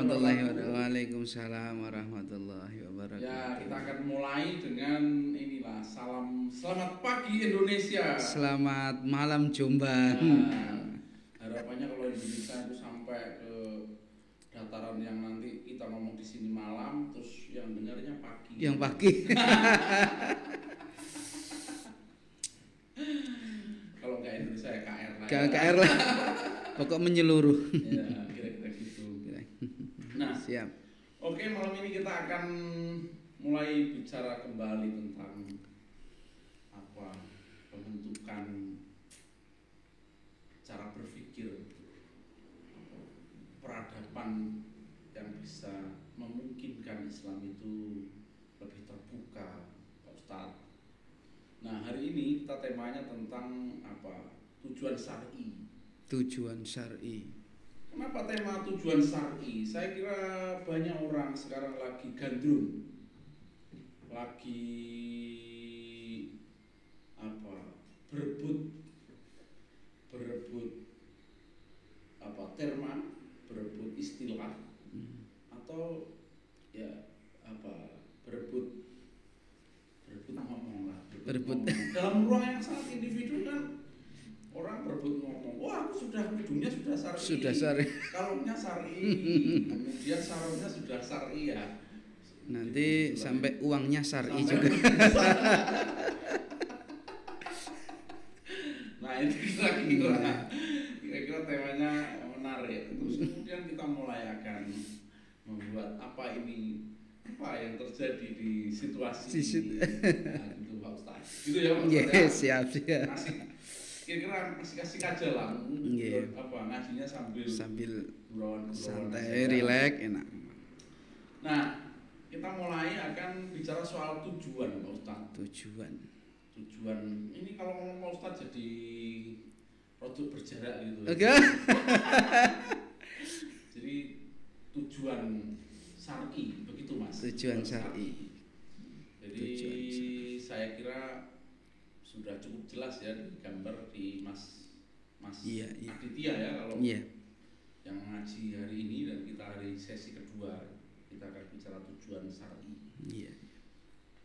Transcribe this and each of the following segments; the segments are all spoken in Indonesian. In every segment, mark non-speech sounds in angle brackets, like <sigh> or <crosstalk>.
warahmatullahi wabarakatuh. Waalaikumsalam warahmatullahi wabarakatuh. Ya, kita akan mulai dengan inilah salam selamat pagi Indonesia. Selamat malam Jombang. Nah, harapannya kalau Indonesia itu sampai ke dataran yang nanti kita ngomong di sini malam, terus yang dengarnya pagi. Yang pagi. <laughs> kalau nggak Indonesia ya KR lah. KR lah. <laughs> Pokok menyeluruh. Ya. Siap. Oke, malam ini kita akan mulai bicara kembali tentang apa pembentukan cara berpikir peradaban yang bisa memungkinkan Islam itu lebih terbuka, Pak Ustadz. Nah, hari ini kita temanya tentang apa? Tujuan syar'i. Tujuan syar'i. Kenapa tema tujuan syar'i? Saya kira banyak orang sekarang lagi gandrung, lagi apa berebut berebut apa terma, berebut istilah atau ya apa berebut berebut ngomong lah berebut, berebut. Ngomong. dalam ruang yang sangat individu kan orang berebut ngomong wah aku sudah hidungnya sudah sari. Sudah sari. <laughs> Kalungnya sari. Kemudian sarungnya sudah sari ya. Nanti Itu sampai ya. uangnya sari sampai juga. <laughs> nah ini kira-kira kira-kira temanya menarik. Terus kemudian kita mulai akan membuat apa ini apa yang terjadi di situasi ini. Nah, gitu Pak Ustaz gitu ya Pak Ustaz yes, ya? siap. Siap Asik kira-kira kasih-kasih aja lah. Yeah. apa ngajinya sambil sambil buruan, santai rileks enak. Nah kita mulai akan bicara soal tujuan Pak Ustaz tujuan. Tujuan. Ini kalau ngomong Pak Ustaz jadi produk berjarak gitu. Oke. Okay. <laughs> jadi tujuan syar'i begitu mas? Tujuan syar'i jadi tujuan saya kira sudah cukup jelas ya gambar di Mas Mas iya, iya. Aditya ya kalau iya. yang ngaji hari ini dan kita hari sesi kedua kita akan bicara tujuan syar'i. Iya.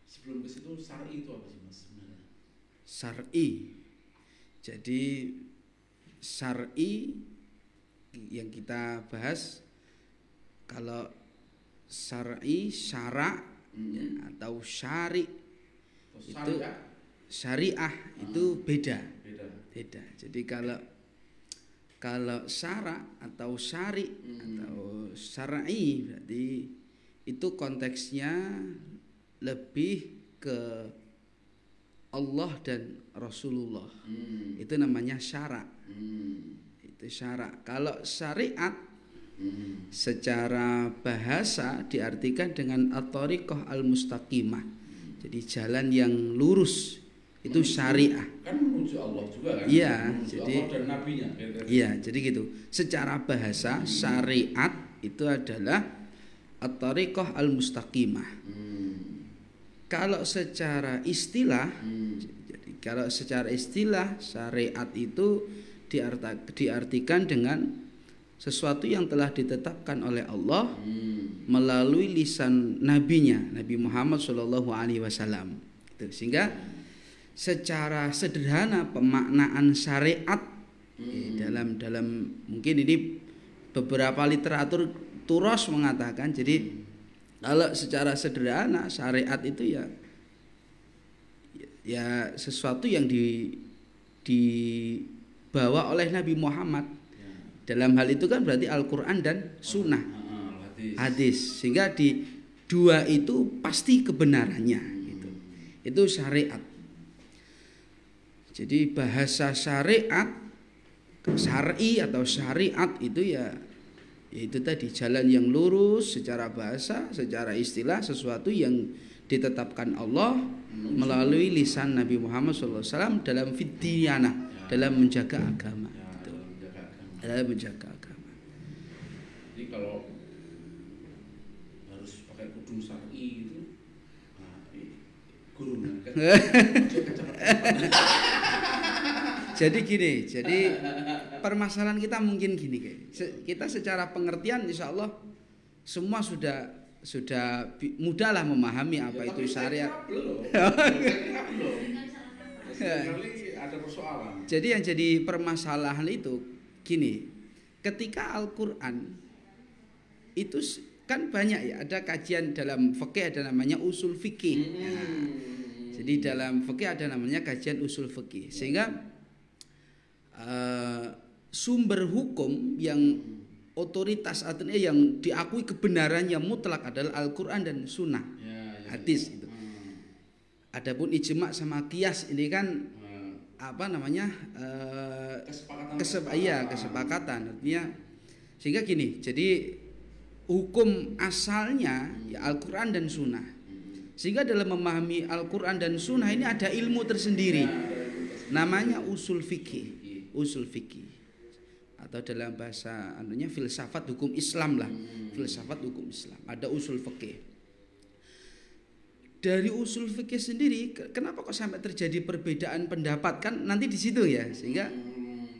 Sebelum ke situ syar'i itu apa sih Mas sebenarnya? Syar'i. Jadi syar'i yang kita bahas kalau syar'i syara mm -hmm. atau syari itu syariah itu beda. Beda. Beda. Jadi kalau kalau syara atau syari hmm. atau syar'i berarti itu konteksnya lebih ke Allah dan Rasulullah. Hmm. Itu namanya syara. Hmm. Itu syara. Kalau syariat hmm. secara bahasa diartikan dengan at-tariqah al-mustaqimah. Jadi jalan yang lurus itu syariah. Kan menuju Allah juga kan? Iya, jadi Allah dan nabinya. Iya, jadi gitu. Secara bahasa hmm. syariat itu adalah at-tariqah al-mustaqimah. Hmm. Kalau secara istilah hmm. jadi kalau secara istilah syariat itu diartikan dengan sesuatu yang telah ditetapkan oleh Allah hmm. melalui lisan nabinya Nabi Muhammad Shallallahu Alaihi Wasallam. Sehingga hmm secara sederhana pemaknaan syariat hmm. dalam dalam mungkin ini beberapa literatur turos mengatakan jadi kalau secara sederhana syariat itu ya ya sesuatu yang di dibawa oleh Nabi Muhammad ya. dalam hal itu kan berarti Al-Quran dan Sunnah oh, hadis. hadis sehingga di dua itu pasti kebenarannya gitu itu syariat jadi bahasa syariat syar'i atau syariat itu ya itu tadi jalan yang lurus secara bahasa, secara istilah sesuatu yang ditetapkan Allah melalui lisan Nabi Muhammad SAW dalam fidyana, ya. dalam menjaga agama. Ya, dalam menjaga agama. Dalam menjaga agama. Jadi kalau harus pakai kudung kan? <laughs> jadi gini, jadi permasalahan kita mungkin gini kayak. Kita secara pengertian insya Allah semua sudah sudah mudah lah memahami apa <laughs> ya, itu syariat. Belum. ada persoalan. Jadi yang jadi permasalahan itu gini, ketika Al-Qur'an itu kan banyak ya, ada kajian dalam fikih ada namanya usul fikih. Hmm. Nah, jadi dalam fikih ada namanya kajian usul fikih. Sehingga uh, sumber hukum yang otoritas artinya yang diakui kebenarannya mutlak adalah Al-Qur'an dan Sunnah. Ya, ya, hadis itu. Hmm. Adapun ijma sama kias ini kan hmm. apa namanya? Uh, kesepakatan. Kesep iya, kesepakatan. Artinya sehingga gini, jadi hukum asalnya ya Al-Qur'an dan Sunnah. Sehingga dalam memahami Al-Quran dan Sunnah ini ada ilmu tersendiri. Namanya usul fikih. Usul fikih. Atau dalam bahasa anunya filsafat hukum Islam lah. Filsafat hukum Islam. Ada usul fikih. Dari usul fikih sendiri, kenapa kok sampai terjadi perbedaan pendapat kan nanti di situ ya, sehingga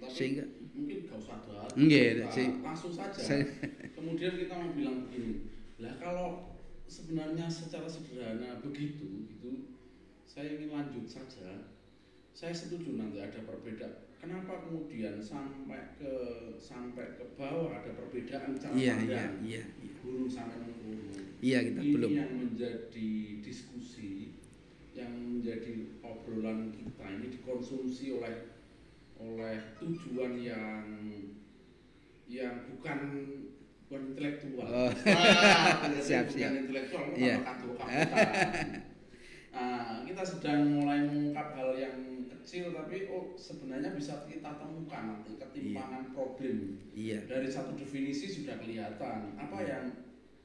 sehingga ada. Enggak, langsung saja. Kemudian kita mau bilang begini, lah kalau sebenarnya secara sederhana begitu gitu saya ingin lanjut saja saya setuju nanti ada perbedaan kenapa kemudian sampai ke sampai ke bawah ada perbedaan cara iya, pandang iya, iya, iya. guru sampai menurun iya kita ini belum yang menjadi diskusi yang menjadi obrolan kita ini dikonsumsi oleh oleh tujuan yang yang bukan bukan intelektual. Oh. <laughs> Wah, siap <laughs> siap. Bukan intelektual, yeah. <laughs> Nah, kita sedang mulai mengungkap hal yang kecil tapi oh sebenarnya bisa kita temukan nanti ketimpangan yeah. problem. Yeah. Dari satu definisi sudah kelihatan apa yeah. yang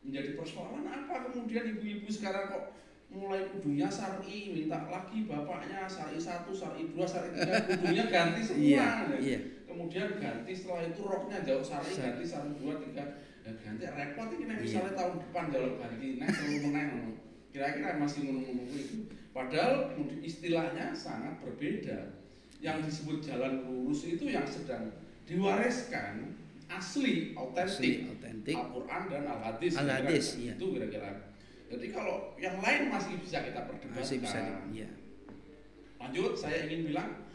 menjadi persoalan apa kemudian ibu-ibu sekarang kok mulai kudunya sari minta lagi bapaknya sari satu sari dua sari tiga kudunya ganti semua yeah, yeah. Kemudian ganti setelah itu roknya jauh sari ganti sari dua tiga ya ganti repot ini nek misalnya tahun depan jalur ganti nek telu meneh Kira-kira masih ngomong-ngomong itu. Padahal istilahnya sangat berbeda. Yang disebut jalan lurus itu yang sedang diwariskan asli, autentik, Al-Quran dan Al-Hadis. Al-Hadis, iya. Itu kira-kira. Jadi kalau yang lain masih bisa kita perdebatkan. Masih bisa, iya. Lanjut, saya ingin bilang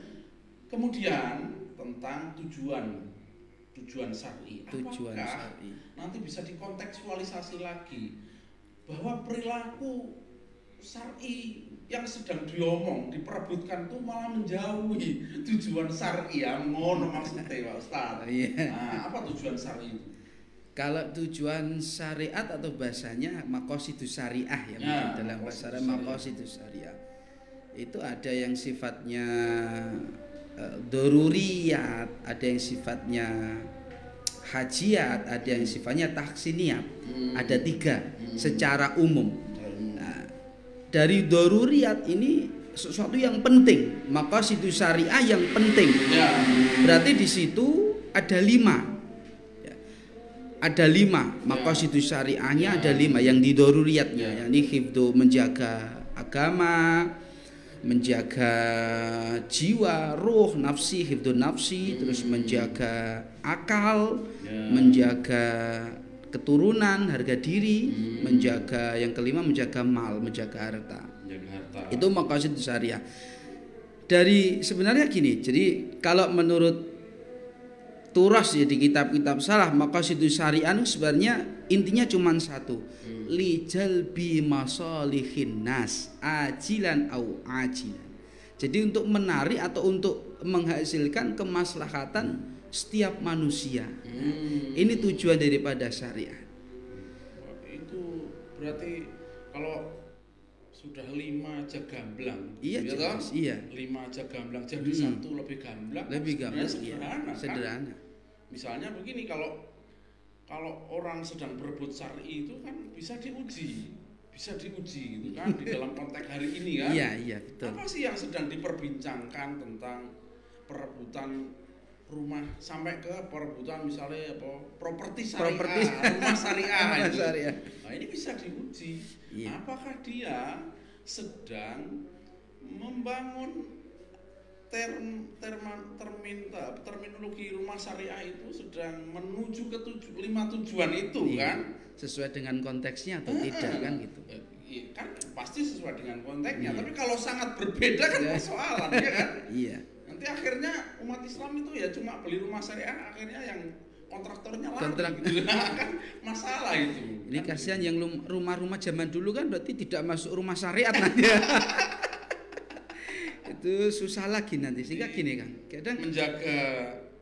kemudian tentang tujuan tujuan syar'i. Tujuan syar'i. Nanti bisa dikontekstualisasi lagi bahwa perilaku syar'i yang sedang diomong diperebutkan itu malah menjauhi tujuan syar'i yang ngono maksudnya Pak Ustaz. Iya. Nah, apa tujuan syar'i itu? Kalau tujuan syariat atau bahasanya itu syariah ya, ya dalam bahasa itu syariah. Itu ada yang sifatnya doruriyat, ada yang sifatnya hajiat, ada yang sifatnya taksiniat. Hmm. Ada tiga hmm. secara umum. Nah, dari doruriyat ini sesuatu yang penting, maka situ syariah yang penting. Ya. Berarti di situ ada lima. Ya. Ada lima, maka ya. situ syariahnya ya. ada lima yang di doruriyatnya, ya. yakni hifdu menjaga agama, menjaga jiwa, ruh, nafsi, hifdun nafsi, hmm. terus menjaga akal, yeah. menjaga keturunan, harga diri, hmm. menjaga yang kelima menjaga mal, menjaga harta. Menjaga harta. Itu maqasid syariah. Dari sebenarnya gini, jadi kalau menurut turas ya di kitab-kitab salah maqasid syariah sebenarnya intinya cuma satu li jalbi masalihin nas ajilan au ajilan. Jadi untuk menarik atau untuk menghasilkan kemaslahatan setiap manusia. Hmm. Ini tujuan daripada syariat. Itu berarti kalau sudah lima aja gamblang, iya, ya jelas, iya. lima aja gamblang jadi hmm. satu lebih gamblang, lebih gamblang, sederhana, iya. sederhana. Kan? Misalnya begini kalau kalau orang sedang berebut syari itu kan bisa diuji bisa diuji gitu kan di dalam <laughs> konteks hari ini kan iya iya betul apa sih yang sedang diperbincangkan tentang perebutan rumah sampai ke perebutan misalnya apa properti syariah properti. rumah syariah <laughs> rumah syariah nah ini bisa diuji iya. apakah dia sedang membangun term, terma- termin, terminologi rumah syariah itu sedang menuju ke tuju, lima tujuan itu Iya. kan sesuai dengan konteksnya atau tidak kan gitu Eh, iya, kan pasti sesuai dengan konteksnya Iya. tapi kalau sangat berbeda kan Iya. persoalan ya kan iya nanti akhirnya umat Islam itu ya cuma beli rumah syariah akhirnya yang kontraktornya lari Kontrak- kan masalah itu. Ini Kan kasihan yang rumah-rumah zaman dulu kan berarti tidak masuk rumah syariat nanti. <laughs> Itu susah lagi nanti. Sehingga gini kan kadang menjaga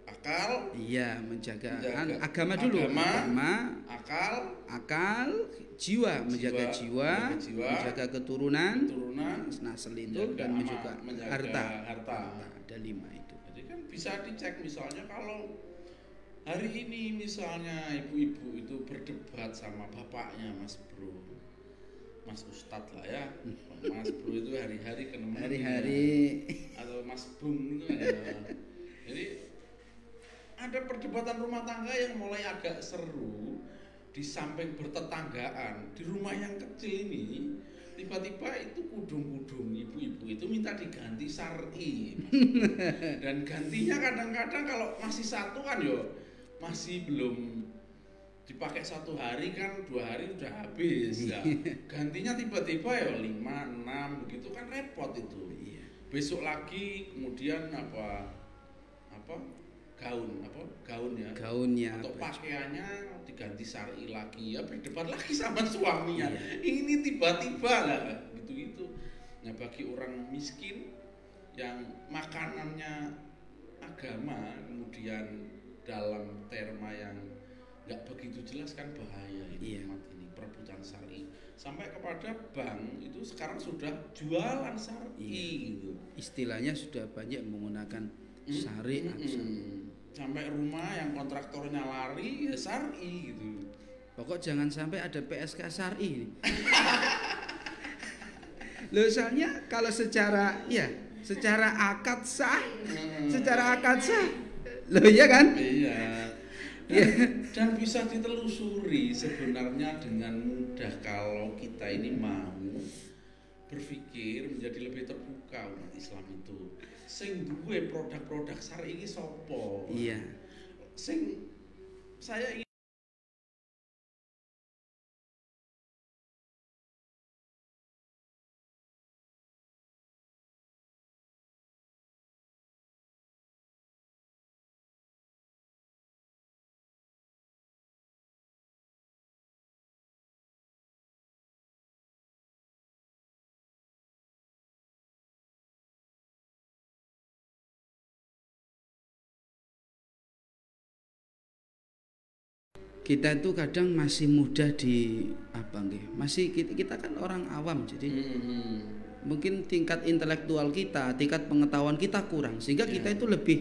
akal. Iya menjaga, Menjaga agama dulu. agama. agama akal. akal jiwa menjaga jiwa, menjaga jiwa, menjaga keturunan. keturunan. Itu menjaga dan juga menjaga harta. Harta. ada lima itu. Jadi kan bisa dicek misalnya kalau hari ini misalnya ibu-ibu itu berdebat sama bapaknya Mas Bro, Mas Ustadz lah ya, Mas Bro itu hari-hari ketemu hari-hari. atau Mas Bung itu ya. Jadi ada perdebatan rumah tangga yang mulai agak seru di samping bertetanggaan. Di rumah yang kecil ini tiba-tiba itu kudung-kudung ibu-ibu itu minta diganti sari. Dan gantinya kadang-kadang kalau masih satu kan yo masih belum dipakai satu hari kan dua hari udah habis. Ya gantinya tiba-tiba ya lima enam begitu kan repot itu. Iya. besok lagi kemudian apa apa gaun apa gaun ya. Gaunnya atau pakaiannya diganti syari lagi ya berdebat lagi sama suaminya. Iya. ini tiba-tiba lah gitu gitu nah bagi orang miskin yang makanannya agama kemudian dalam terma yang nggak begitu jelas kan bahaya ini Iya. umat ini perebutan syari sampai kepada bank itu sekarang sudah jualan syari Iya. gitu istilahnya sudah banyak menggunakan Hmm, syariat Mm-mm. sampai rumah yang kontraktornya lari ya syari gitu Pokok jangan sampai ada PSK Sari. <laughs> Loh soalnya kalau secara ya, secara akad sah, secara akad sah. Loh iya kan? iya Iya. dan, dan bisa ditelusuri sebenarnya dengan mudah kalau kita ini mau berpikir menjadi lebih terbuka umat Islam itu sing duwe produk-produk syari ini sopo Iya. sing saya ingin Kita itu kadang masih mudah di apa nggih? Masih kita, kita kan orang awam jadi Hmm, mungkin tingkat intelektual kita, tingkat pengetahuan kita kurang sehingga kita Iya. itu lebih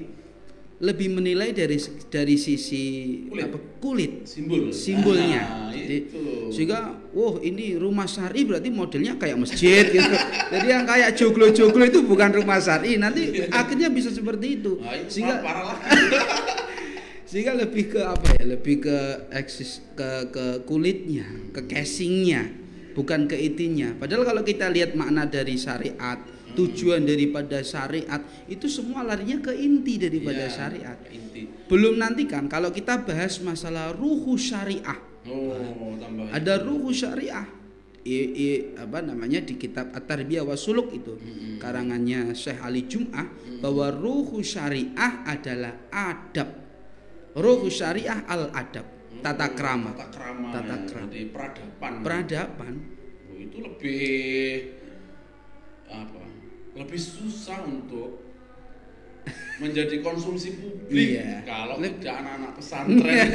lebih menilai dari dari sisi Kulit. apa kulit simbol simbolnya. Nah, Jadi itu. sehingga wah ini rumah syari berarti modelnya kayak masjid gitu. Jadi yang kayak joglo-joglo itu bukan rumah syari. Nanti akhirnya bisa seperti itu. Nah, itu Sehingga <laughs> sehingga lebih ke apa ya? Lebih ke eksis ke ke kulitnya, ke casingnya, bukan ke itinya. Padahal kalau kita lihat makna dari syariat, tujuan daripada syariat itu semua larinya ke inti daripada Iya, syariat. inti Belum nanti kan kalau kita bahas masalah ruhu syariah. oh tambah Ada ruhu syariah. I, i- apa namanya di kitab At-Tarbiyah wa Suluk itu Mm-mm. karangannya Syekh Ali Jum'ah bahwa ruhu syariah adalah adab. Ruhu syariah al adab, tata krama, tata krama Tata ya. krama. Jadi peradaban peradaban. Oh, itu lebih apa lebih susah untuk menjadi konsumsi publik Iya. kalau Leb- tidak anak-anak pesantren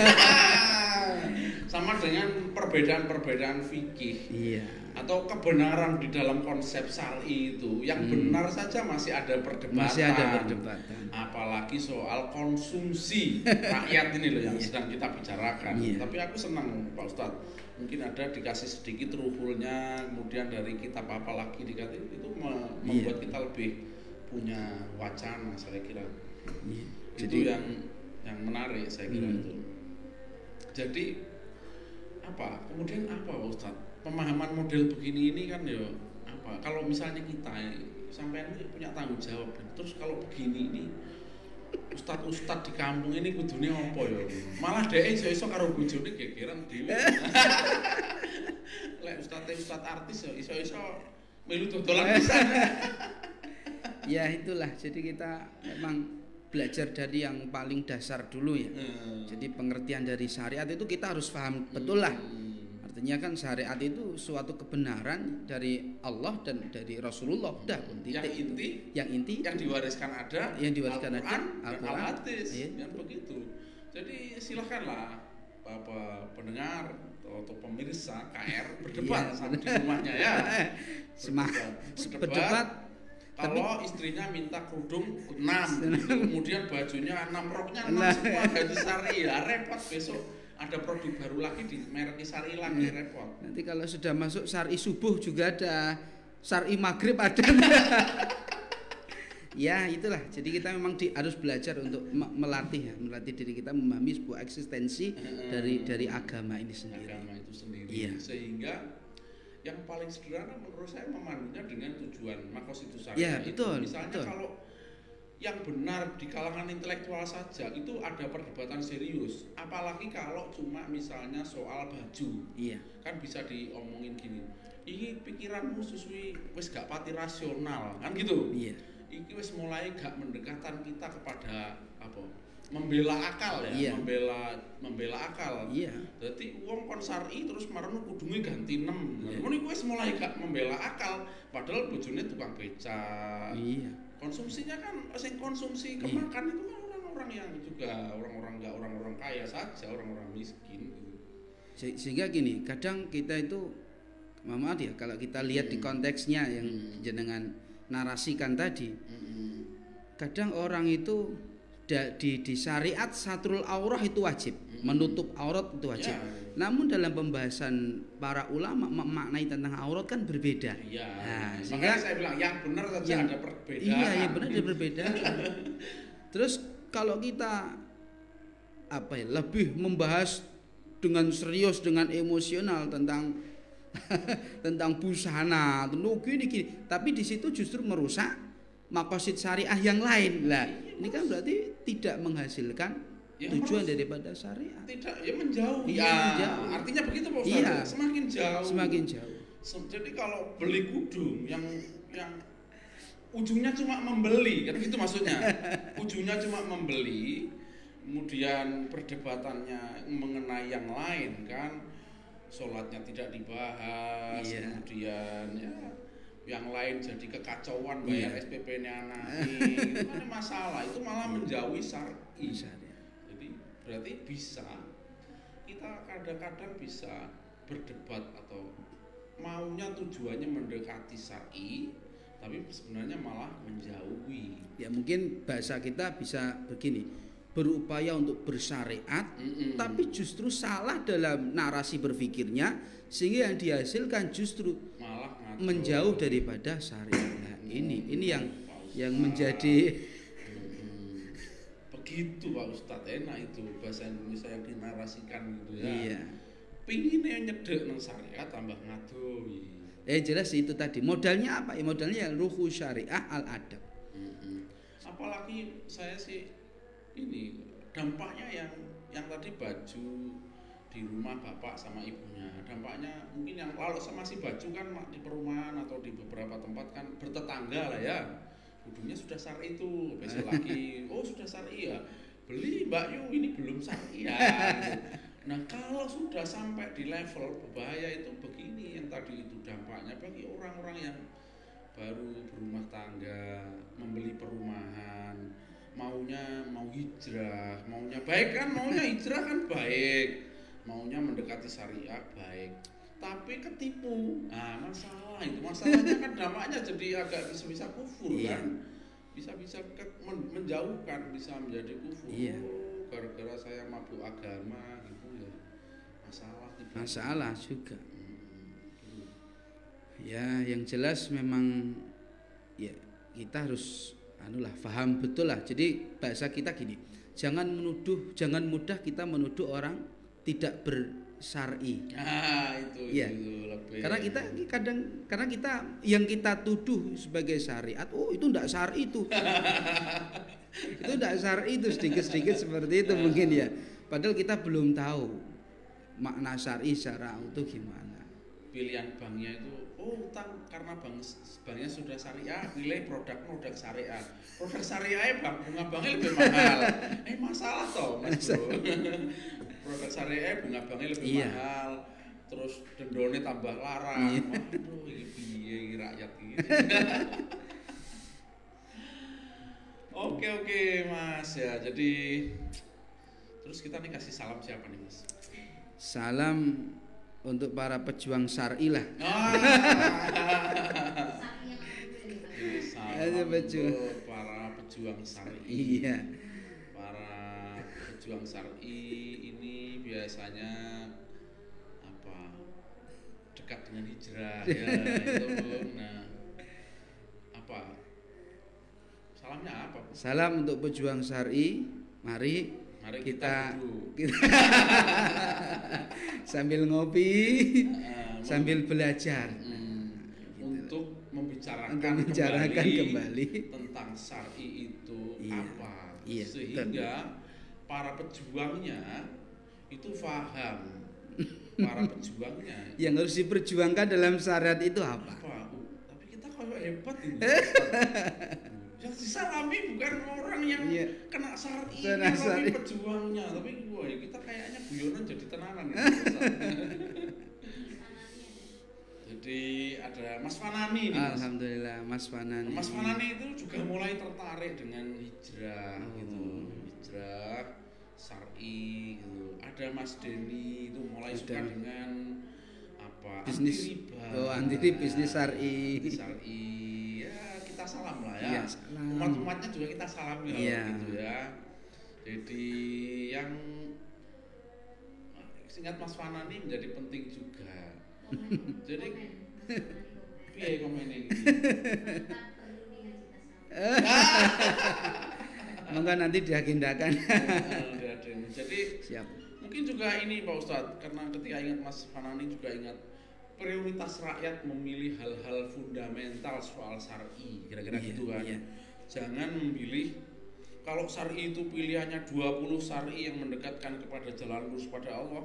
<laughs> sama dengan perbedaan-perbedaan fikih Iya. Atau kebenaran di dalam konsep syari itu yang Hmm. benar saja masih ada perdebatan Masih ada perdebatan. apalagi soal konsumsi <laughs> rakyat ini loh yang Iya. sedang kita bicarakan Iya. tapi aku senang Pak Ustadz mungkin ada dikasih sedikit ruhulnya kemudian dari kitab apa lagi dikasih itu Iya. membuat kita lebih punya wacana saya kira Iya. itu Jadi yang yang menarik saya kira Hmm. itu jadi apa kemudian apa Pak Ustadz pemahaman model begini ini kan ya apa kalau misalnya kita sampean ini punya tanggung jawab. Terus kalau begini ini Ustad-ustad di kampung ini kudune apa ya? Malah dhek iso-iso karo bojone gegeran dhewe. <laughs> Lek ustadz ustad artis ya iso-iso melu dodolan pisan. <laughs> ya itulah jadi kita memang belajar dari yang paling dasar dulu ya Hmm. jadi pengertian dari syariat itu kita harus paham betul lah Hmm. Artinya kan syariat itu suatu kebenaran dari Allah dan dari Rasulullah. Udah pun Yang titik. Itu. inti yang inti. yang diwariskan ada Yang diwariskan ada, Al-Quran. Al-Hadis Iya. kan begitu. Jadi silahkanlah apa pendengar atau, atau pemirsa KR berdebat Iya, di rumahnya ya. <laughs> Semah- berdebat, berdebat. Kalau istrinya minta kerudung 6 <laughs> kemudian bajunya 6 roknya 6 Nah. semua gaji sari ya repot besok ada produk baru lagi di merek sari lagi Iya. repot nanti kalau sudah masuk syari subuh juga ada syari maghrib ada <laughs> ya itulah jadi kita memang di- harus belajar untuk me- melatih ya melatih diri kita memahami sebuah eksistensi dari dari agama ini sendiri agama itu sendiri Iya. sehingga yang paling sederhana menurut saya memandunya dengan tujuan makos itu Iya, itu. betul, misalnya betul. kalau yang benar di kalangan intelektual saja itu ada perdebatan serius. Apalagi kalau cuma misalnya soal baju. Iya. Kan bisa diomongin gini ini pikiranmu susui wis gak pati rasional. Kan gitu. Iya. Iki wis mulai gak mendekatan kita kepada apa? Membela akal ya Iya. membela membela akal. Iya. Jadi uang kon sari terus marano kudunge ganti 6. Iya. Iku wis mulai gak membela akal, padahal bojone tukang beca. iya Konsumsinya kan sing konsumsi Iya. kemakan itu kan orang-orang yang juga orang-orang enggak orang-orang kaya saja, orang-orang miskin gitu. Se- sehingga gini kadang kita itu maaf ya kalau kita lihat di Hmm. konteksnya yang Hmm. jenengan narasikan tadi Mm-mm. kadang orang itu da- di di syariat satrul aurah itu wajib Mm-mm. menutup aurat itu wajib Ya. Namun dalam pembahasan para ulama memaknai tentang aurat kan berbeda Iya. Nah, Makanya saya bilang yang benar saja yang- ada perbedaan. iya iya benar ada perbedaan <laughs> terus kalau kita apa ya lebih membahas dengan serius dengan emosional tentang <laughs> tentang busana tentang gini gini tapi di situ justru merusak makosid syariah yang lain lah ini kan berarti tidak menghasilkan Ya, tujuan harus- daripada syariat Tidak, ya menjauh. Iya, ya, menjauh. artinya begitu Pak Ustaz. Iya. Semakin jauh. semakin jauh Jadi kalau beli kudung yang yang ujungnya cuma membeli, kan gitu maksudnya. <laughs> ujungnya cuma membeli, kemudian perdebatannya mengenai yang lain kan, sholatnya tidak dibahas, Iya. kemudian ya yang lain jadi kekacauan bayar Iya. SPP-nya anak ini, <laughs> itu kan masalah, itu malah menjauhi syar'i. Syariat. Berarti bisa kita kadang-kadang bisa berdebat atau maunya tujuannya mendekati syar'i tapi sebenarnya malah menjauhi. ya mungkin bahasa kita bisa begini berupaya untuk bersyariat Mm-mm. tapi justru salah dalam narasi berpikirnya sehingga yang dihasilkan justru malah ngatur. menjauh daripada syariat. Nah, ini ini yang yang menjadi. Begitu Pak Ustadz enak itu bahasa Indonesia yang dinarasikan gitu ya. iya. Pinginnya nyedek nang syariat tambah ngadohi. Eh jelas itu tadi modalnya apa? Ya modalnya ya ruhu syariah al adab. Mm-mm. Apalagi saya sih ini dampaknya yang yang tadi baju di rumah bapak sama ibunya dampaknya mungkin yang kalau masih baju kan di perumahan atau di beberapa tempat kan bertetangga lah ya kudunya sudah syari itu besok lagi. <laughs> Oh sudah syari ya beli mbak Yu ini belum syari ya nah kalau sudah sampai di level berbahaya itu begini yang tadi itu dampaknya. Bagi orang-orang yang baru berumah tangga, membeli perumahan, maunya mau hijrah, maunya baik kan, maunya hijrah kan baik, maunya mendekati syariah baik, tapi ketipu, nah masalah itu masalahnya kan dampaknya jadi agak bisa-bisa kufur Iya. kan, bisa-bisa ke- men- menjauhkan, bisa menjadi kufur. Iya. Gara-gara saya mabuk agama gitu ya, masalah. Masalah juga. Hmm. Ya, yang jelas memang ya kita harus anulah paham betul lah. Jadi bahasa kita gini, jangan menuduh, jangan mudah kita menuduh orang tidak ber syar'i. Ah, itu Iya. itu lebih. Karena kita kadang karena kita yang kita tuduh sebagai syariat, oh itu enggak syar'i <laughs> itu. itu enggak syar'i itu sedikit-sedikit seperti itu mungkin ya. Padahal kita belum tahu makna syar'i secara utuh gimana. pilihan banknya itu utang karena bank banknya sudah syariah pilih produk produk syariah. Produk syariah bank bunga banknya lebih mahal. Eh masalah toh mas bro. <laughs> Produk syariah bunga banknya lebih Iya. mahal. Terus dendone tambah larang. Iya. waduh ini piye ini rakyat ini? <laughs> Oke oke mas. Ya jadi terus kita nih kasih salam siapa nih mas? Salam untuk para pejuang syar'i lah. Ada pejuang. para pejuang syar'i. Iya. Para pejuang syar'i ini biasanya apa? Dekat dengan hijrah ya <laughs> itu. Nah, apa? Salamnya apa? Salam untuk pejuang syar'i. Mari Mari kita, kita kita <laughs> sambil ngopi, Ah, sambil belajar. Hmm, Gitu. untuk membicarakan, Untuk membicarakan kembali. tentang syari itu Iya, apa iya, sehingga para pejuangnya itu paham para <laughs> pejuangnya Yang harus diperjuangkan dalam syariat itu apa? apa tapi kita kok hebat ini. <laughs> yang disalami bukan orang yang Iya. kena syari Kena tapi syar'i. pejuangnya tapi wah kita kayaknya guyonan jadi tenanan ya, <laughs> jadi ada Mas Fanani nih Mas. Alhamdulillah Mas Fanani. Mas Fanani itu juga mulai tertarik dengan hijrah Oh. gitu, hijrah syar'i gitu. Ada Mas Denny itu mulai suka Ada. dengan apa? Bisnis. anti riba. Oh, anti bisnis. Bisnis syar'i. Salam lah ya. Iya, salam. Umat-umatnya juga kita salam ya Iya. gitu ya. Jadi yang singkat Mas Fanani menjadi penting juga. Jadi piye komen ini? Monggo nanti diagendakan. Nah, Jadi Siap. mungkin juga ini Pak Ustadz karena ketika ingat Mas Fanani juga ingat prioritas rakyat memilih hal-hal fundamental soal syar'i kira-kira Iya, gitu kan. iya. Jangan memilih kalau syar'i itu pilihannya 20 syar'i yang mendekatkan kepada jalan lurus pada Allah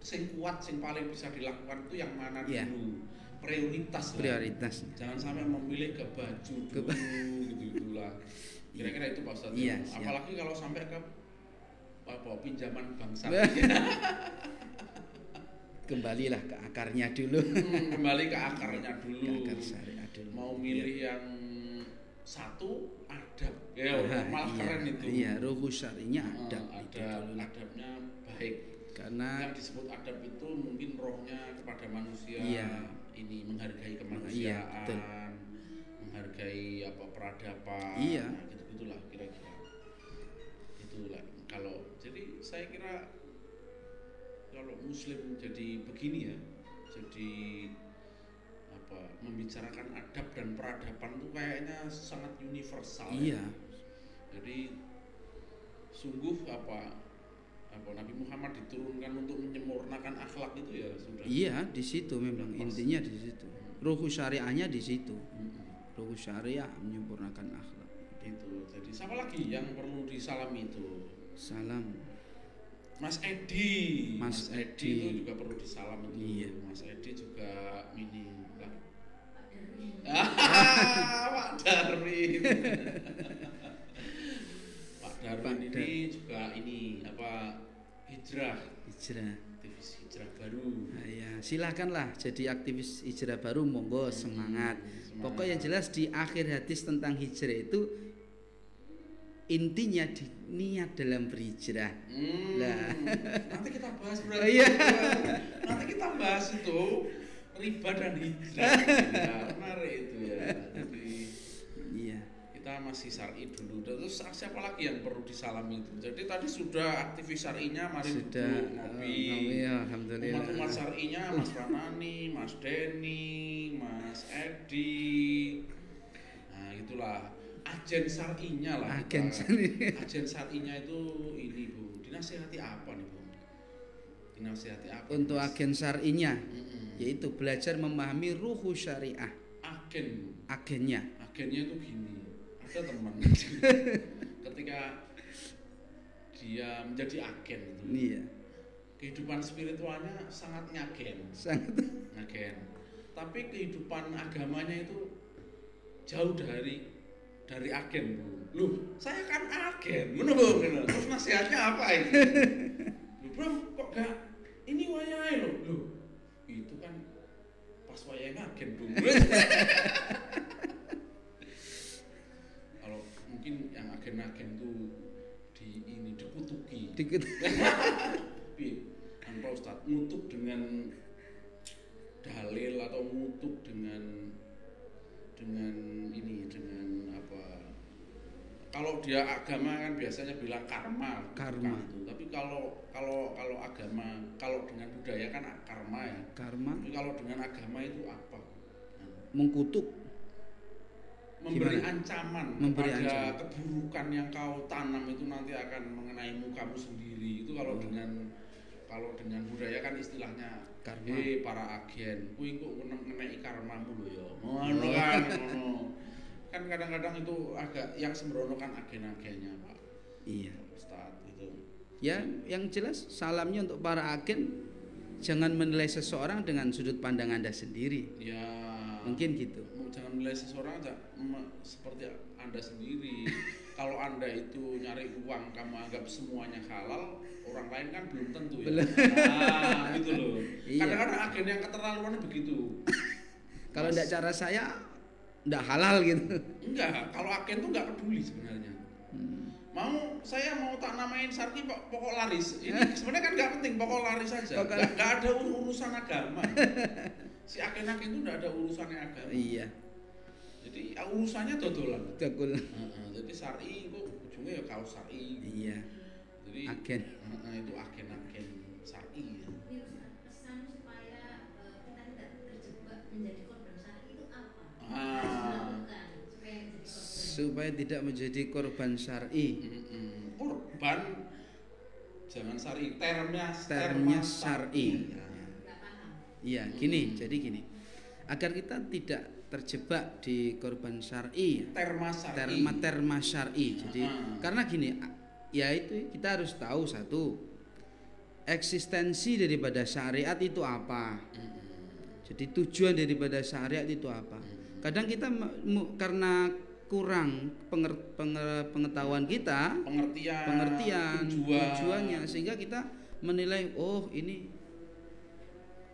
sing kuat sing paling bisa dilakukan itu yang mana Iya. dulu prioritas lah. Prioritasnya. jangan sampai memilih ke baju Ke dulu gitu gitulah <laughs> kira-kira itu Pak Ustadz Iya, ya. apalagi kalau sampai ke apa pinjaman bank Iya. syariah Kembalilah ke akarnya dulu. Hmm, kembali ke akarnya Ke dulu akar syariat dulu. mau milih yang satu adab ya Ah, malah iya, keren itu Iya, ruhu syar'inya Hmm, adab itu adab dulu. adabnya baik Karena yang disebut adab itu mungkin rohnya kepada manusia Iya. ini menghargai Iya, kemanusiaan betul. menghargai apa peradaban Iya. nah, gitu gitulah kira-kira itulah kalau jadi saya kira kalau muslim jadi begini ya jadi apa membicarakan adab dan peradaban itu kayaknya sangat universal ya. iya, jadi sungguh apa apa Nabi Muhammad diturunkan untuk menyempurnakan akhlak itu ya sudah iya di situ memang Pas. intinya di situ. Ruhu syariahnya di situ. Mm-mm. Ruhu syariah menyempurnakan akhlak. itu jadi siapa lagi yang perlu disalami itu Salam. Mas Edi Mas Edi Edi. itu juga perlu disalam itu Iya. Mas Edi juga ini lah Ah, <laughs> Pak Darwin <laughs> Pak Darwin Pak ini Dar- juga ini apa hijrah Hijrah. aktivis hijrah baru Nah, ya, silakanlah jadi aktivis hijrah baru monggo semangat. semangat. Pokok yang jelas di akhir hadis tentang hijrah itu intinya di niat dalam berhijrah. Hmm, Lah. nanti kita bahas <laughs> Oh, berarti. iya. Nanti kita bahas itu riba dan hijrah. ya, menarik itu ya. Jadi Iya. kita masih syar'i dulu. Terus siapa lagi yang perlu disalami itu? Jadi tadi sudah aktivis syar'inya mari Sudah ngopi. eh, alhamdulillah. Umat-umat syar'inya Mas Fanani, Mas Denny, Mas Edi. Nah, itulah agen syar'inya lah. Agen kita. syar'i. Agen syar'inya itu ini Bu, dinasihati apa nih Bu? dinasihati apa untuk Mas? agen syar'inya Mm-mm. yaitu belajar memahami ruhu syariah agen agennya agennya itu gini ada teman <laughs> ketika dia menjadi agen itu iya kehidupan spiritualnya sangat ngagen sangat ngagen tapi kehidupan agamanya itu jauh dari dari agen bu. Loh saya kan agen. Ngono. terus nasihatnya apa ini? <laughs> Loh, bro kok gak ini wayai loh. Loh itu kan pas wayai ngagen bu. <laughs> Kalau mungkin yang agen-agen tuh di ini dikutuki. <laughs> Tapi kan Pak Ustadz ngutuk dengan dalil atau ngutuk dengan dengan ini kalau dia agama kan biasanya bilang karma Karma. itu. tapi kalau kalau kalau agama kalau dengan budaya kan karma ya karma tapi kalau dengan agama itu apa mengkutuk memberi Gimana? ancaman Memberi kepada ancaman. keburukan yang kau tanam itu nanti akan mengenai mukamu sendiri itu kalau Oh. dengan kalau dengan budaya kan istilahnya Karma. eh para agen kuwi kok ngenai karmamu lho ya ngono kan ngono <laughs> kan kadang-kadang itu agak yang sembrono kan agen-agennya Pak. Iya. Ustaz itu ya yang jelas salamnya untuk para agen jangan menilai seseorang dengan sudut pandang anda sendiri. Ya. Mungkin gitu. Jangan menilai seseorang aja seperti anda sendiri. <laughs> Kalau anda itu nyari uang kamu anggap semuanya halal orang lain kan belum tentu ya. Nah gitu loh. <laughs> Iya. kadang-kadang agen yang keterlaluan begitu. <laughs> Kalau tidak cara saya tidak halal gitu enggak kalau agen tuh nggak peduli sebenarnya Hmm. mau saya mau tak namain Sarki pok- pokok laris ini sebenarnya kan nggak penting pokok laris saja Pokok- nggak nggak ada ur- urusan agama <laughs> si agen-agen itu nggak ada urusannya agama iya jadi ya, urusannya dodolan Jakul. Heeh, jadi syari itu ujungnya ya kaos syari. iya Jadi agen heeh, itu agen-agen syari ya. Ini pesan supaya eh, kita tidak terjebak menjadi korban syari itu apa? Ah. Harus dilakukan supaya menjadi korban. Supaya tidak menjadi korban syar'i. Mm-mm. Korban? Jangan syari termnya Termnya syar'i. Ya. Gini jadi gini. Agar kita tidak terjebak di korban syar'i Terma syari. terma terma syar'i. Jadi Ah. karena gini ya itu kita harus tahu satu eksistensi daripada syariat itu apa? Jadi tujuan daripada syariat itu apa? Kadang kita karena kurang penger- penger- pengetahuan kita pengertian pengertian tujuan. tujuannya sehingga kita menilai oh ini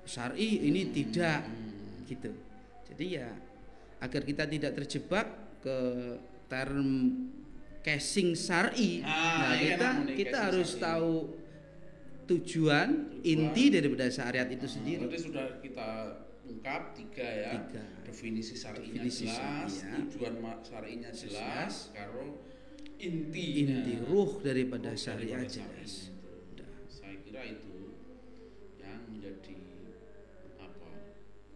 syar'i ini Mm. tidak Mm. gitu jadi ya agar kita tidak terjebak ke term casing syar'i Ah, nah iya, kita kita harus syar'i. tahu tujuan, Tujuan. inti daripada syariat itu Ah, sendiri Berarti sudah kita ungkap tiga ya. Tiga. Definisi syar'inya Definisi jelas, syariah. tujuan syar'inya jelas, Jelas. karo intinya. inti ruh daripada daripada jelas syariah. Udah. Saya kira itu yang menjadi apa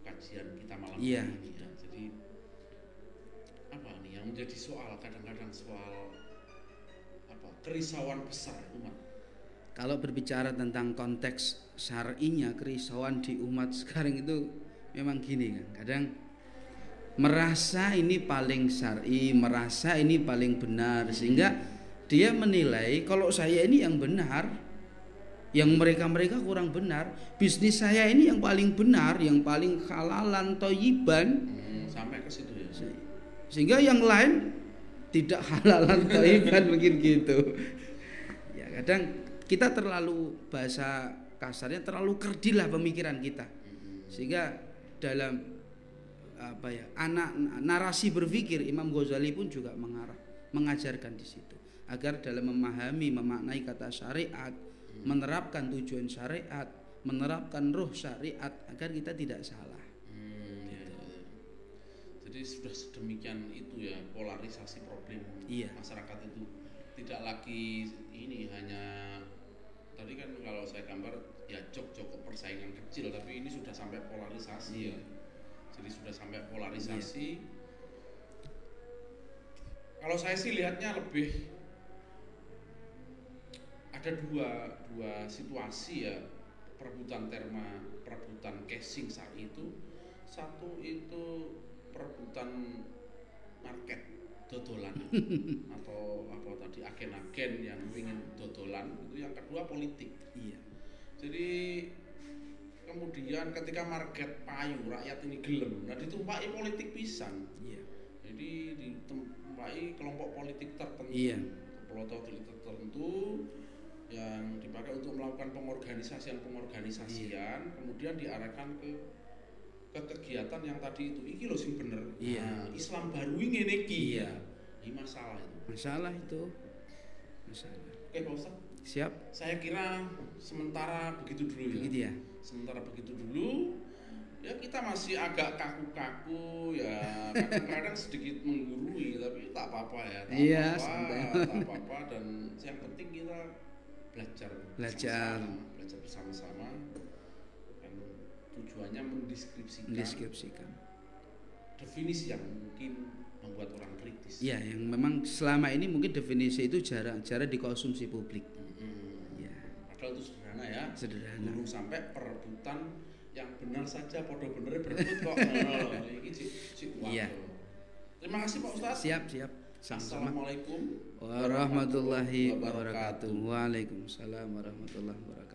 kajian kita malam Iya. ini ya. Jadi apa nih yang menjadi soal kadang-kadang soal apa kerisauan besar umat. Kalau berbicara tentang konteks syar'inya kerisauan di umat sekarang itu memang gini kan. Kadang merasa ini paling syar'i, merasa ini paling benar sehingga dia menilai kalau saya ini yang benar, yang mereka-mereka kurang benar, bisnis saya ini yang paling benar, yang paling halalan toyiban Hmm, sampai ke situ ya. sehingga yang lain tidak <laughs> halalan toiban mungkin gitu ya kadang kita terlalu bahasa kasarnya terlalu kerdilah pemikiran kita Hmm. sehingga dalam apa ya anak narasi berpikir Imam Ghazali pun juga mengarah mengajarkan di situ agar dalam memahami memaknai kata syariat menerapkan tujuan syariat menerapkan ruh syariat agar kita tidak salah Hmm, ya, ya, ya. Jadi sudah sedemikian itu ya polarisasi problem Iya. masyarakat itu tidak lagi ini hanya tadi kan kalau saya gambar ya jok-jok persaingan kecil tapi ini sudah sampai polarisasi Iya. ya. Jadi sudah sampai polarisasi. Kalau saya sih lihatnya lebih ada dua dua situasi ya perebutan terma, perebutan casing saat itu, satu itu perebutan market dodolan <laughs> atau apa tadi agen-agen yang ingin dodolan itu yang kedua politik Iya. Jadi kemudian ketika market payu rakyat ini gelem nah ditumpai politik pisan Iya. jadi ditumpai kelompok politik tertentu Iya. kelompok politik tertentu yang dipakai untuk melakukan pengorganisasian pengorganisasian kemudian diarahkan ke ke kegiatan yang tadi itu iki loh sing bener Iya. Nah, Islam baru ini iki Iya. ini masalah itu Masalah itu. Masalah. oke Pak Siap? saya kira sementara begitu dulu ya Begitu ya. sementara begitu dulu ya kita masih agak kaku-kaku ya kadang-kadang <laughs> sedikit menggurui tapi tak apa-apa ya tak Iya, apa-apa, santai. tak apa-apa dan yang penting kita belajar Belajar. bersama-sama, belajar bersama-sama dan tujuannya mendeskripsikan Mendeskripsikan. definisi yang mungkin membuat orang kritis Ya, yang memang selama ini mungkin definisi itu jarang jarang dikonsumsi publik. Mm-mm. Padahal itu sederhana ya sederhana. Burung sampai perebutan yang benar saja podo bener berebut kok <laughs> Iya. terima kasih Pak Ustadz Siap, siap. Sama-sama. Assalamualaikum Warahmatullahi wabarakatuh. Waalaikumsalam warahmatullahi wabarakatuh.